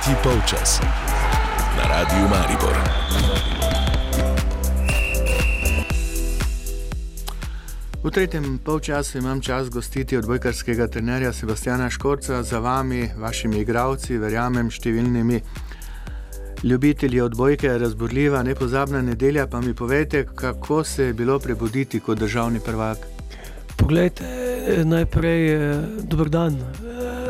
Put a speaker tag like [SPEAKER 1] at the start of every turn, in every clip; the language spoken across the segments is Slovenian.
[SPEAKER 1] Tretji polčas na Radiu Maribor.
[SPEAKER 2] V tretjem polčasu imam čas gostiti odbojkarskega trenerja Sebastiana Škorca za vami, vašimi igravci, verjamem, številnimi ljubitelji odbojke, razburljiva, nepozabna nedelja. Pa mi povejte, kako se je bilo prebuditi kot državni prvak.
[SPEAKER 3] Poglejte, najprej dober dan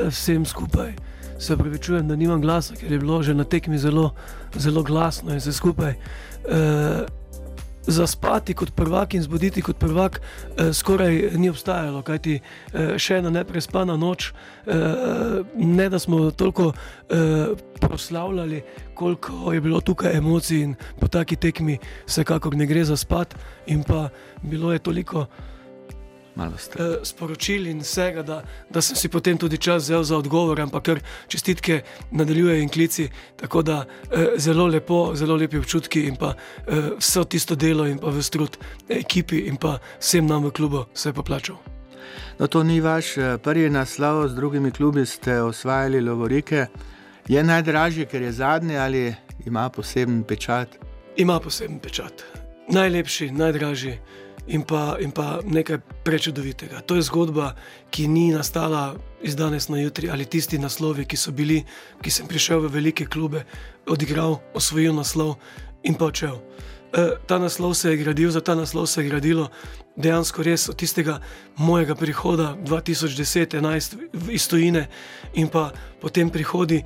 [SPEAKER 3] vsem skupaj. Se pravi, čujem, da nimam glasa, ker je bilo že na tekmi zelo, zelo glasno in vse skupaj. E, zaspati kot prvak in zbuditi kot prvak e, skoraj ni obstajalo, kajti e, še ena neprespana noč, e, ne da smo toliko e, proslavljali, koliko je bilo tukaj emocij in po taki tekmi vsekakor ne gre za spat in pa bilo je toliko uh, sporočil in vsega, da, da sem si potem tudi čas vzel za odgovor, ampak ker čestitke nadaljujejo in klici. Tako da uh, zelo lepo, zelo lepi občutki in pa uh, vse tisto delo in pa v strud ekipi in pa vsem nam v klubu se je poplačal.
[SPEAKER 2] No, to ni vaš prvi naslov, z drugimi klubi ste osvajali Lovorike. Je najdražji, ker je zadnji ali ima poseben pečat?
[SPEAKER 3] Ima poseben pečat. Najlepši, najdražji in pa, in pa nekaj prečudovitega. To je zgodba, ki ni nastala iz danes na jutri, ali tisti naslovi, ki so bili, ki sem prišel v velike klube, odigral, osvojil naslov in pa odšel. E, ta naslov se je gradil, za ta naslov se je gradilo dejansko res od tistega mojega prihoda 2010-2011 iz Tunisa in pa potem prihodi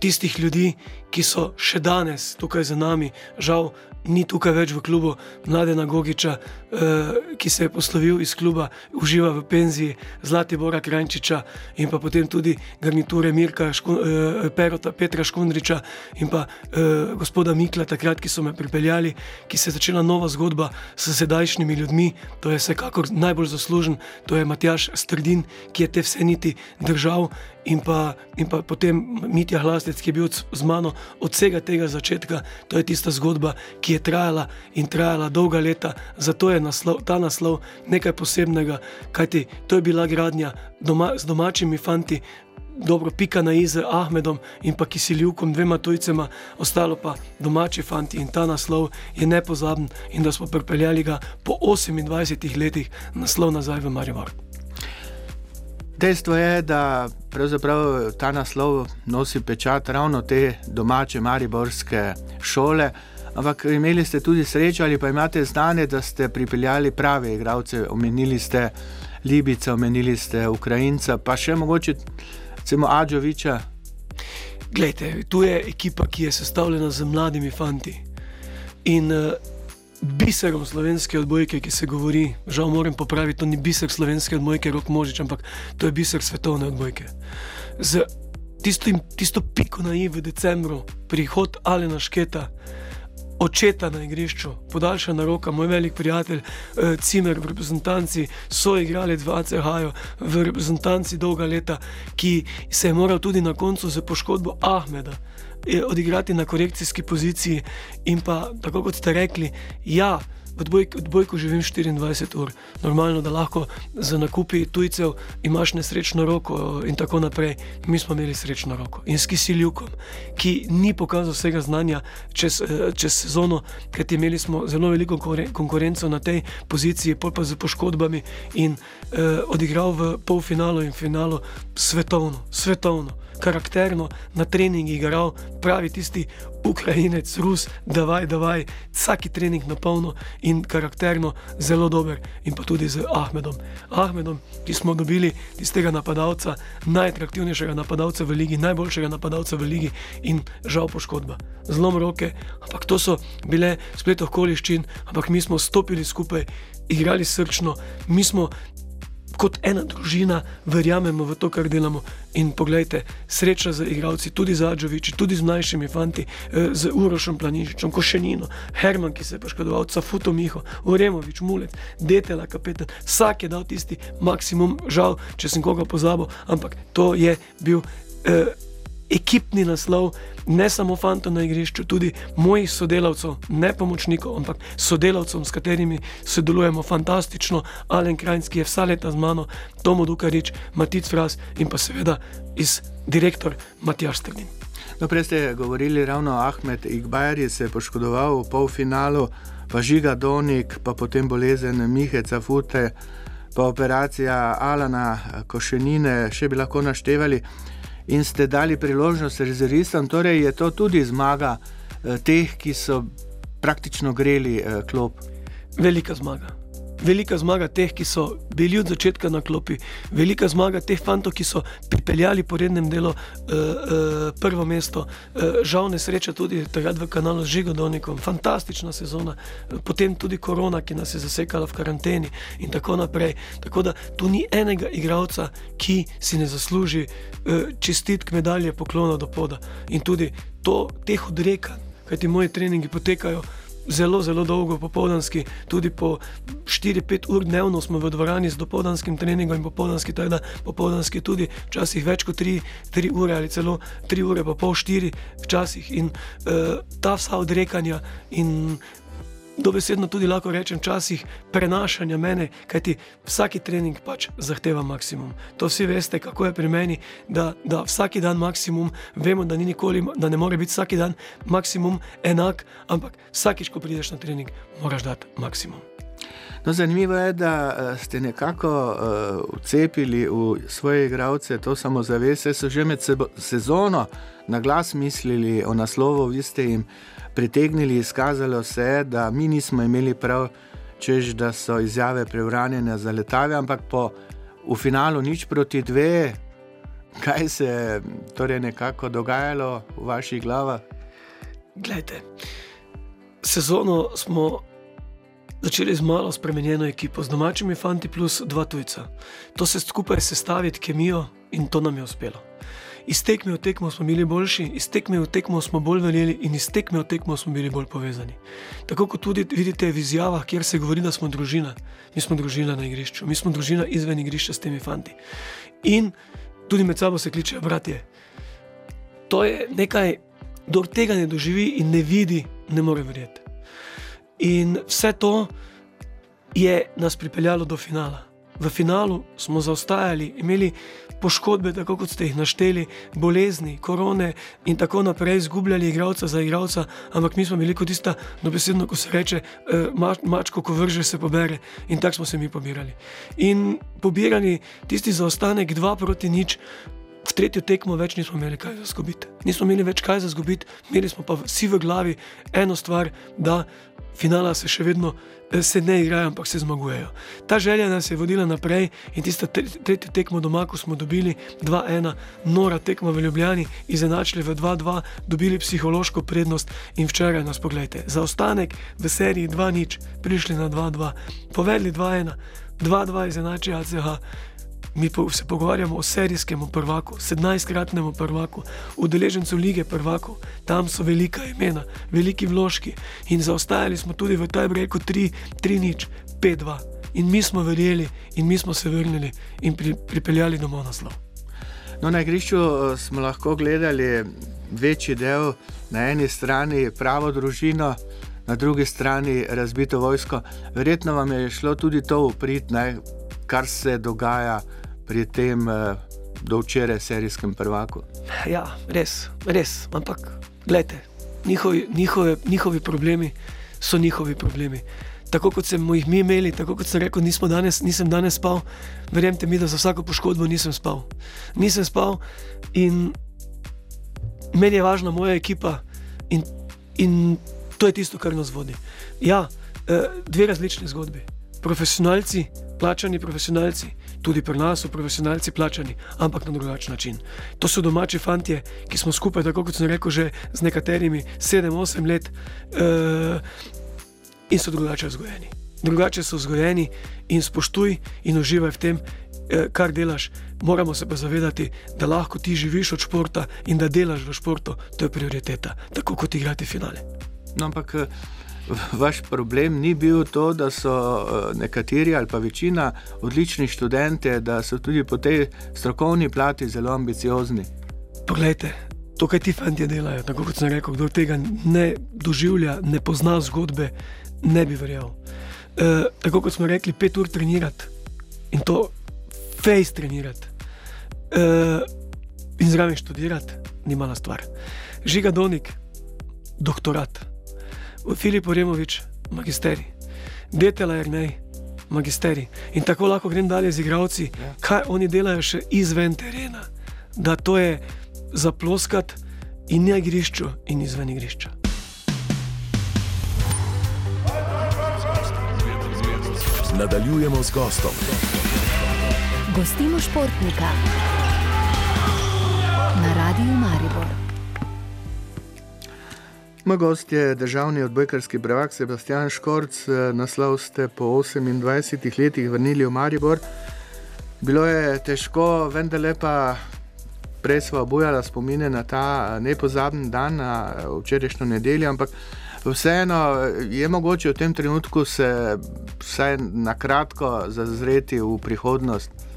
[SPEAKER 3] tistih ljudi, ki so še danes tukaj za nami, žal ni tukaj več v klubu Mladena Gogiča, eh, ki se je poslovil iz kluba, uživa v penziji Zlati Bora Krajčiča in pa potem tudi garniture Mirka Škun, eh, Perota, Petra Škundriča in pa eh, gospoda Mikla, takrat, ki so me pripeljali, ki se je začela nova zgodba s sedajšnjimi ljudmi. To je vsekakor najbolj zaslužen, to je Matjaš Strdin, ki je te vse niti držal. In pa, in pa potem Mitja Hlastic, ki je bil z mano od vsega tega začetka, to je tista zgodba, ki je trajala in trajala dolga leta, zato je naslov, ta naslov nekaj posebnega, kajti to je bila gradnja doma, z domačimi fanti. Dobro, pika na izi Ahmedom in pa Kisiljukom, dvema tujcema, ostalo pa domači fanti in ta naslov je nepozaben in da smo pripeljali ga po 28 letih naslov nazaj v Maribor.
[SPEAKER 2] Dejstvo je, da ta naslov nosi pečat ravno te domače mariborske šole. Ampak imeli ste tudi srečo ali pa imate znanje, da ste pripeljali prave igralce, omenili ste Libica, omenili ste Ukrajinca, pa še mogoče celo Ađoviča.
[SPEAKER 3] Glejte, tu je ekipa, ki je sestavljena z mladimi fanti. In uh, biserom slovenske odbojke, ki se govori, žal moram popraviti, to ni biser slovenske odbojke, rok možič, ampak to je biser svetovne odbojke. Z tistim, tisto piko na i v decembru, prihod Alena Šketa očeta na igrišču, podaljšana roka, moj velik prijatelj, eh, Cimer v reprezentanci, so igrali v ACH-ju, v reprezentanci dolga leta, ki se je moral tudi na koncu za poškodbo Ahmeda eh, odigrati na korekcijski poziciji in pa, tako kot ste rekli, ja v odbojku, odbojku živim 24 ur, normalno, da lahko za nakupi tujcev imaš nesrečno roko in tako naprej. Mi smo imeli srečno roko. In s Kisiljukom, ki ni pokazal vsega znanja čez, eh, čez sezono, ker imeli smo zelo veliko konkurenco na tej poziciji, pol pa z poškodbami in eh, odigral v polfinalu in finalu svetovno, svetovno karakterno na treningu igral, pravi tisti Ukrajinec, Rus, da vaj, da vaj, vsaki trening na polno in karakterno zelo dober, in pa tudi z Ahmedom. Ahmedom, ki smo dobili tistega napadalca, najatraktivnejšega napadalca v ligi, najboljšega napadalca v ligi in žal poškodba. Zlom roke, ampak to so bile splet okoliščin, ampak mi smo stopili skupaj, igrali srčno, mi smo kot ena družina verjamemo v to, kar delamo. In poglejte, sreča za igralci, tudi za Adžoviči, tudi z mlajšimi fanti, eh, z Urošem Planišičem, Košenino, Herman, ki se je poškodoval, Cafuto Miho, Uremovič, Mulec, Detela, kapetan. Vsak je dal tisti maksimum, žal, če sem koga pozabil, ampak to je bil. Eh, ekipni naslov, ne samo fantov na igrišču, tudi mojih sodelavcev, ne pomočnikov, ampak sodelavcev, s katerimi sodelujemo fantastično, Alen Krajnski je vsa leta z mano, Tomo Dukarič, Matic Fras in pa seveda iz direktor Matjaš Strnin.
[SPEAKER 2] No, prej ste govorili ravno Ahmed Igbajer, se je poškodoval v polfinalu, pa Žiga Donik, pa potem bolezen Miheca Fute, pa operacija Alana Košenine, še bi lahko naštevali. In ste dali priložnost rezervistom, torej je to tudi zmaga eh, teh, ki so praktično greli eh, klop.
[SPEAKER 3] Velika zmaga velika zmaga teh, ki so bili od začetka na klopi, velika zmaga teh fantov, ki so pripeljali po rednem delu uh, uh, prvo mesto. Uh, žal ne sreča tudi takrat v kanalu z Žigodonikom, fantastična sezona, potem tudi korona, ki nas je zasekala v karanteni in tako naprej. Tako da tu ni enega igralca, ki si ne zasluži uh, čestitk medalje poklona do poda in tudi to, teh odrekanj, kajti moji treningi potekajo zelo, zelo dolgo popoldanski, tudi po 4-5 ur dnevno smo v dvorani z dopoldanskim treningom in popoldanski, tako da popoldanski tudi včasih več kot 3, 3 ure ali celo 3 ure, pa pol 4 včasih. In uh, ta vsa odrekanja in dobesedno tudi lahko rečem, včasih prenašanja mene, kajti vsaki trening pač zahteva maksimum. To vsi veste, kako je pri meni, da, da vsak dan maksimum, vemo, da, nikoli, da ne more biti vsak dan maksimum enak, ampak vsakič, ko prideš na trening, moraš dati maksimum.
[SPEAKER 2] No, zanimivo je, da eh, ste nekako uh, vcepili v svoje igralce to samozavest, so že med sezono na glas mislili o naslovu, vi ste jim pritegnili, izkazalo se je, da mi nismo imeli prav, čež da so izjave preuranjene za letave, ampak po v finalu nič proti dve, kaj se je torej nekako dogajalo v vaših glavah.
[SPEAKER 3] Glejte, sezono smo začeli z malo spremenjeno ekipo, z domačimi fanti plus dva tujca. To se skupaj sestaviti kemijo in to nam je uspelo. Iz tekme v tekmo smo bili boljši, iz tekme v tekmo smo bolj verjeli in iz tekme v tekmo smo bili bolj povezani. Tako kot tudi vidite v izjavah, kjer se govori, da smo družina. Mi smo družina na igrišču, mi smo družina izven igrišča s temi fanti. In tudi med sabo se kličejo bratje. To je nekaj, kdo tega ne doživi in ne vidi, ne more verjeti. In vse to je nas pripeljalo do finala. V finalu smo zaostajali, imeli poškodbe, tako kot ste jih našteli, bolezni, korone in tako naprej, izgubljali igralca za igralca, ampak mi smo bili kot tista, no besedno, ko se reče, eh, mač, mačko, ko vrže, se pobere in tako smo se mi pobirali. In pobirali tisti zaostanek, dva proti nič. V tretjo tekmo več nismo imeli kaj za zgubiti. Nismo imeli več kaj za zgubiti, imeli smo pa vsi v glavi eno stvar, da finala se še vedno eh, se ne igrajo, ampak se zmagujejo. Ta želja nas je vodila naprej in tisto tretjo tekmo doma, ko smo dobili 2-1, nora tekma v Ljubljani, izenačili v 2-2, dobili psihološko prednost in včeraj nas pogledajte. Za ostanek v seriji 2-0, prišli na 2-2, povedali 2-1, 2-2 izenači ACH. Mi se pogovarjamo o serijskem prvaku, 17-kratnem prvaku, udeležencu lige prvakov, tam so velika imena, veliki vložki in zaostajali smo tudi v taj breku 3-0, 5-2. In mi smo verjeli, in mi smo se vrnili in pri, pripeljali domov naslov.
[SPEAKER 2] No, na igrišču eh, smo lahko gledali večji del, na eni strani pravo družino, na drugi strani razbito vojsko. Verjetno vam je šlo tudi to uprit, kar se dogaja pri tem uh, do včeraj serijskem prvaku.
[SPEAKER 3] Ja, res, res. Ampak, gledajte, njihovi, njihovi, njihovi problemi so njihovi problemi. Tako kot smo jih mi imeli, tako kot sem rekel, danes, nisem danes spal, verjemite mi, da za vsako poškodbo nisem spal. Nisem spal in meni je važna moja ekipa in, in to je tisto, kar nas vodi. Ja, eh, dve različni zgodbi. Profesionalci, plačani profesionalci, tudi pri nas so profesionalci plačani, ampak na drugačen način. To so domači fanti, ki smo skupaj, tako kot sem rekel, že z nekaterimi 7-8 let uh, in so drugače vzgojeni. Drugače so vzgojeni in spoštuj in uživaj v tem, uh, kar delaš. Moramo se pa zavedati, da lahko ti živiš od športa in da delaš v športu, to je prioriteta, tako kot igrati finale.
[SPEAKER 2] No, ampak. Vaš problem ni bil to, da so eh, nekateri ali pa večina odličnih študentov, da so tudi po tej strokovni plati zelo ambiciozni.
[SPEAKER 3] Poglejte, to, kar ti fanti delajo, tako kot sem rekel, kdo tega ne doživlja, ne pozna zgodbe, ne bi verjel. E, tako kot smo rekli, pet ur trenirati in to face trenirati e, in zraven študirati, ni mala stvar. Žiga Donik, doktorat, Filip Oremovič, magisterij, Detela Jrnej, magisterij. In tako lahko grem dalje z igravci, ja. kaj oni delajo še izven terena. Da to je zaploskati in na igrišču, in izven igrišča.
[SPEAKER 1] Nadaljujemo s gostom.
[SPEAKER 4] Gostimo športnika na Radiu Maribor.
[SPEAKER 2] Moj gost je državni odbojkarski brevak Sebastian Škorc. Naslov ste po 28 letih vrnili v Maribor. Bilo je težko, vendar lepa. Prej smo obujali spomine na ta nepozaben dan, na včerajšnjo nedeljo, ampak vseeno je mogoče v tem trenutku se vsaj na kratko zazreti v prihodnost.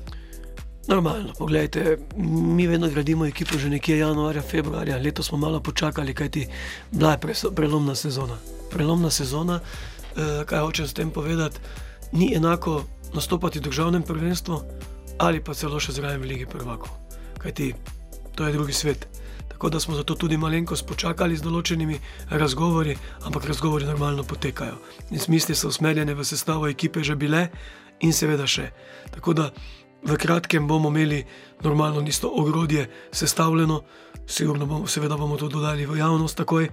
[SPEAKER 3] Normalno, pogledajte, mi vedno gradimo ekipo že nekje januarja, februarja, letos smo malo počakali, kajti bila je prelomna sezona. Prelomna sezona, eh, kaj hočem s tem povedati, ni enako nastopati v državnem prvenstvu ali pa celo še zraven v Ligi prvakov. Kajti to je drugi svet. Tako da smo zato tudi malenkost počakali z določenimi razgovori, ampak razgovori normalno potekajo. In smisli so usmerjene v sestavo ekipe že bile in seveda še. Tako da v kratkem bomo imeli normalno isto ogrodje sestavljeno, sigurno bomo, seveda bomo to dodali v javnost takoj,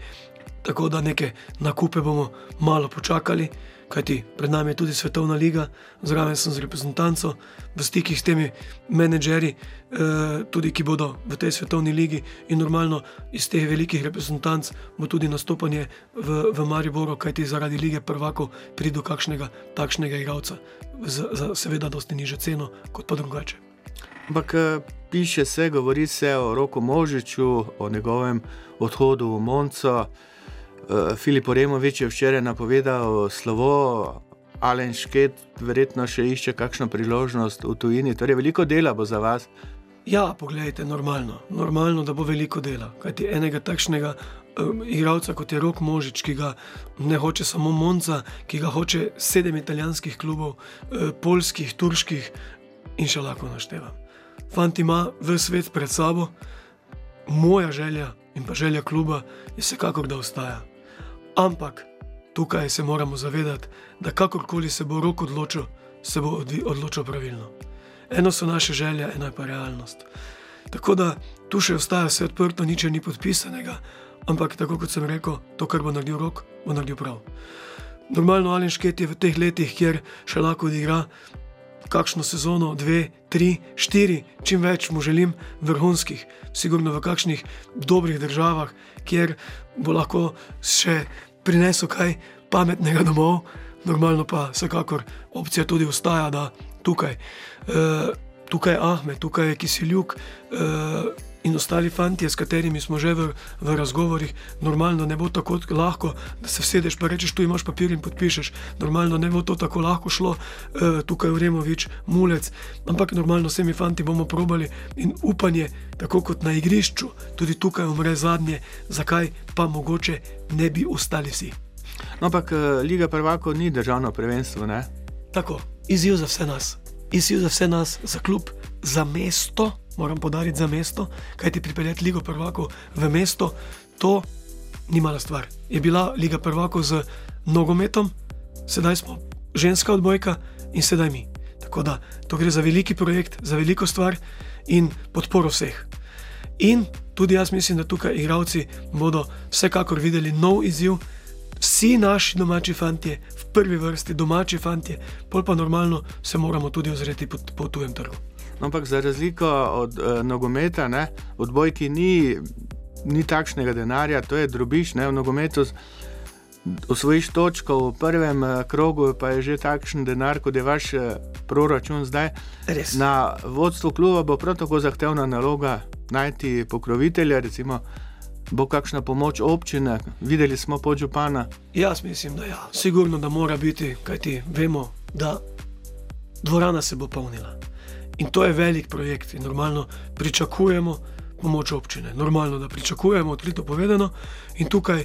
[SPEAKER 3] tako da neke nakupe bomo malo počakali kajti pred nami je tudi svetovna liga, zraven sem z reprezentanco, v stikih s temi menedžerji, eh, tudi ki bodo v tej svetovni ligi in normalno iz teh velikih reprezentanc bo tudi nastopanje v, v Mariboru, kajti zaradi lige prvako pride do kakšnega takšnega igralca, za, seveda dosti niže ceno kot pa drugače.
[SPEAKER 2] Ampak eh, piše se, govori se o Roku Možiču, o njegovem odhodu v Monco. Uh, Filip Oremovič je včeraj napovedal slovo, Alen Šket, verjetno še išče kakšno priložnost v tujini. Torej, veliko dela bo za vas.
[SPEAKER 3] Ja, pogledajte, normalno, normalno da bo veliko dela. Kajti enega takšnega um, igralca kot je Rok Možič, ki ga ne hoče samo Monca, ki ga hoče sedem italijanskih klubov, uh, polskih, turških in še lahko naštevam. Fant ima v svet pred sabo, moja želja in pa želja kluba je vsekakor, da ostaja. Ampak tukaj se moramo zavedati, da kakorkoli se bo rok odločil, se bo odločil pravilno. Eno so naše želje, eno je pa realnost. Tako da tu še ostaja vse odprto, nič ni podpisanega, ampak tako kot sem rekel, to, kar bo naredil rok, bo naredil prav. Normalno Alen Šket je v teh letih, kjer še lahko odigra kakšno sezono, dve, tri, štiri, čim več mu želim, vrhunskih, sigurno v kakšnih dobrih državah, kjer bo lahko še prinesel kaj pametnega domov, normalno pa vsekakor opcija tudi ostaja, da tukaj, uh, tukaj je Ahmed, tukaj je Kisiljuk. Uh, In ostali fanti, s katerimi smo že v, v razgovorih, normalno ne bo tako lahko, da se sedeš pa rečeš, tu imaš papir in podpišeš. Normalno ne bo to tako lahko šlo, uh, tukaj v Removič, mulec. Ampak normalno vsemi fanti bomo probali in upanje, tako kot na igrišču, tudi tukaj umre zadnje, zakaj pa mogoče ne bi ostali vsi.
[SPEAKER 2] No, ampak eh, Liga prvako ni državno prvenstvo. Ne?
[SPEAKER 3] Tako, izziv za vse nas, izziv za vse nas, za klub, za mesto, moram podariti za mesto, kaj ti pripeljati Ligo prvako v mesto, to ni mala stvar. Je bila Liga prvako z nogometom, sedaj smo ženska odbojka in sedaj mi. Tako da to gre za veliki projekt, za veliko stvar in podporo vseh. In tudi jaz mislim, da tukaj igravci bodo vsekakor videli nov izziv vsi naši domači fanti, v prvi vrsti domači fanti, pol pa normalno se moramo tudi ozreti po, po tujem trgu.
[SPEAKER 2] No, ampak za razliko od uh, nogometa, ne, od bojki ni, ni takšnega denarja, to je drobiš, ne, v nogometu. Osvojiš točko v prvem uh, krogu, pa je že takšen denar, kot je vaš uh, proračun zdaj.
[SPEAKER 3] Res.
[SPEAKER 2] Na vodstvu kluba bo prav tako zahtevna naloga najti pokrovitelja, recimo bo kakšna pomoč občine, videli smo podžupana.
[SPEAKER 3] Jaz mislim, da ja, sigurno, da mora biti, kajti vemo, da dvorana se bo polnila. In to je velik projekt in normalno pričakujemo pomoč občine. Normalno, da pričakujemo, odkrito povedano, in tukaj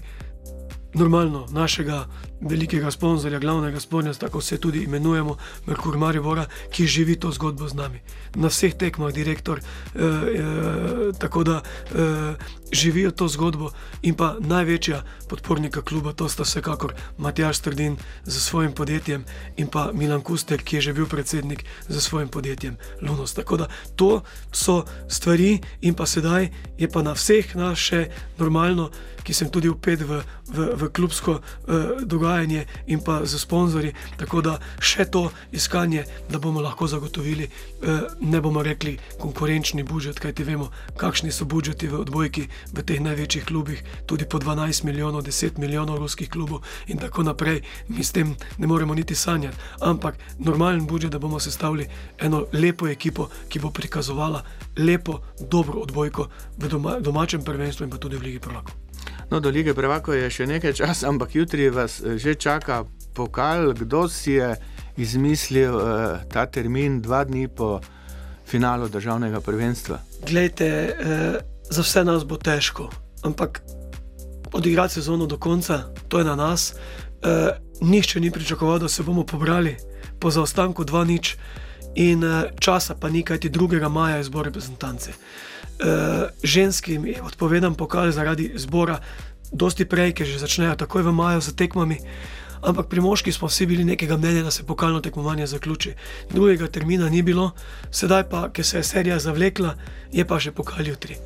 [SPEAKER 3] normalno našega velikega sponzorja, glavnega sponzorja, tako se tudi imenujemo, Merkur Maribora, ki živi to zgodbo z nami. Na vseh tekmah, direktor, eh, eh, tako da eh, živijo to zgodbo in pa največja podpornika kluba, to sta vsekakor Matjaš Strdin z svojim podjetjem in pa Milan Kuster, ki je že bil predsednik z svojim podjetjem Lunos. Tako da to so stvari in pa sedaj je pa na vseh nas še normalno, ki sem tudi upet v, v, v klubsko uh, dogajanje in pa z sponzorji. Tako da še to iskanje, da bomo lahko zagotovili, uh, ne bomo rekli konkurenčni budžet, kajti vemo, kakšni so budžeti v odbojki v teh največjih klubih, tudi po 12 milijonov, 10 milijonov ruskih klubov in tako naprej. Mi s tem ne moremo niti sanjati, ampak normalen budžet, da bomo sestavili eno lepo ekipo, ki bo prikazovala lepo, dobro odbojko v doma, domačem prvenstvu in pa tudi v Ligi Prvakov.
[SPEAKER 2] No, do lige Prvako je še nekaj časa, ampak jutri vas eh, že čaka pokal. Kdo si je izmislil uh, ta termin dva dni po finalu državnega prvenstva?
[SPEAKER 3] Glejte, uh, za vse nas bo težko, ampak odigrati sezono do konca, to je na nas. Uh, nihče ni pričakoval, da se bomo pobrali po zaostanku 2-0 in uh, časa pa ni, kajti 2. maja je zbor reprezentance. Uh, ženskim je odpovedan pokal zaradi zbora, dosti prej, ker že začnejo takoj v maju z tekmami. Ampak pri moški smo vsi bili nekega mnenja, da se pokalno tekmovanje zaključi. Drugega termina ni bilo, sedaj pa, ker se je serija zavlekla, je pa še pokal jutri.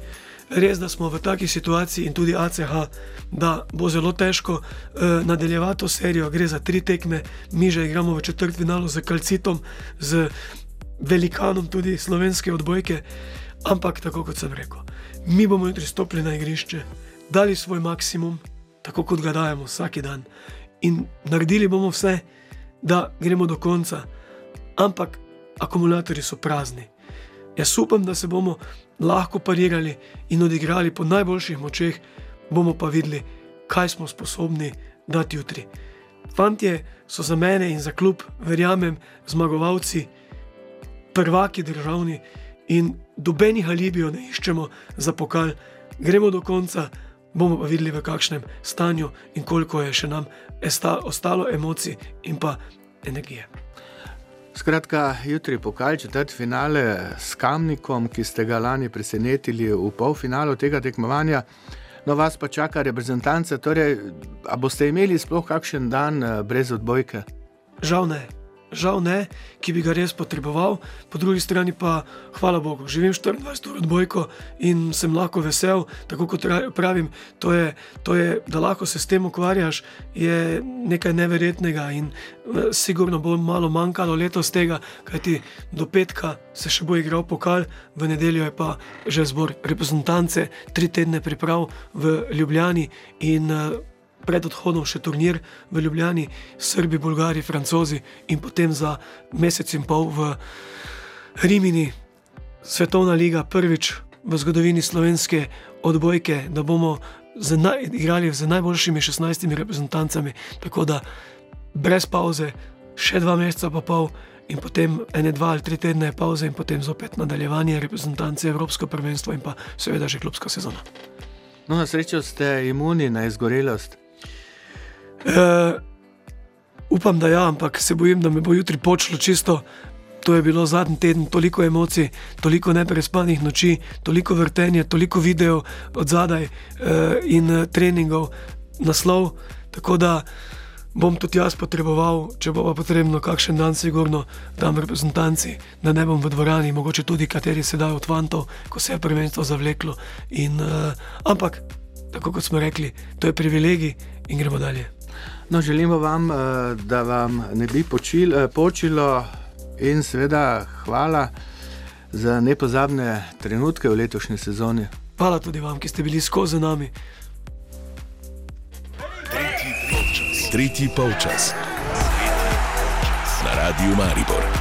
[SPEAKER 3] Res, da smo v taki situaciji in tudi ACH, da bo zelo težko uh, nadaljevati to serijo. Gre za tri tekme, mi že igramo v četrtfinalu z Kalcitom, z velikanom tudi slovenske odbojke. Ampak, tako kot sem rekel, mi bomo jutri stopili na igrišče, dali svoj maksimum, tako kot ga dajemo vsak dan, in naredili bomo vse, da gremo do konca. Ampak akumulatorji so prazni. Jaz upam, da se bomo lahko parirali in odigrali po najboljših močeh, bomo pa videli, kaj smo sposobni dati jutri. Fantje so za mene in za klub, verjamem, zmagovalci, prvaki državni in dobenih alibijev ne iščemo za pokal, gremo do konca, bomo pa videli, v kakšnem stanju in koliko je še nam ostalo emocij in pa energije.
[SPEAKER 2] Skratka, jutri pokal četrt finale s Kamnikom, ki ste ga lani presenetili v polfinalu tega tekmovanja. No, vas pa čaka reprezentance. Torej, a boste imeli sploh kakšen dan eh, brez odbojke?
[SPEAKER 3] Žal ne žal ne, ki bi ga res potreboval, po drugi strani pa, hvala Bogu, živim 24 ur odbojko in sem lahko vesel, tako kot pravim, to je, to je, da lahko se s tem ukvarjaš, je nekaj neverjetnega in eh, sigurno bo malo manjkalo letos tega, kajti do petka se še bo igral pokal, v nedeljo je pa že zbor reprezentance, tri tedne priprav v Ljubljani in uh, pred odhodom še turnir v Ljubljani, Srbi, Bolgari, Francozi in potem za mesec in pol v Rimini, svetovna liga, prvič v zgodovini slovenske odbojke, da bomo naj, igrali z najboljšimi 16 reprezentancami, tako da brez pauze, še dva meseca pa pol. In potem ene, dva ali tri tedne pauze, in potem zopet nadaljevanje reprezentance, Evropsko prvenstvo in pa seveda že klubska sezona.
[SPEAKER 2] No, na srečo ste imuni na izgorelost.
[SPEAKER 3] Uh, upam, da ja, ampak se bojim, da me bo jutri počlo čisto. To je bilo zadnji teden, toliko emocij, toliko neprespanih noči, toliko vrtenja, toliko videov od zadaj uh, in uh, treningov, naslov. Tako da bom tudi jaz potreboval, če bo potrebno, kakšen dan, sigurno, tam reprezentanci, da ne bom v dvorani, mogoče tudi kateri sedaj od fantov, ko se je prvenstvo zavleklo. In, uh, ampak, tako kot smo rekli, to je privilegij in gremo dalje.
[SPEAKER 2] No, želimo vam, eh, da vam ne bi počil, eh, počilo in seveda hvala za nepozabne trenutke v letošnji sezoni.
[SPEAKER 3] Hvala tudi vam, ki ste bili skozi nami.
[SPEAKER 1] Tretji polčas. Na radiju Maribor.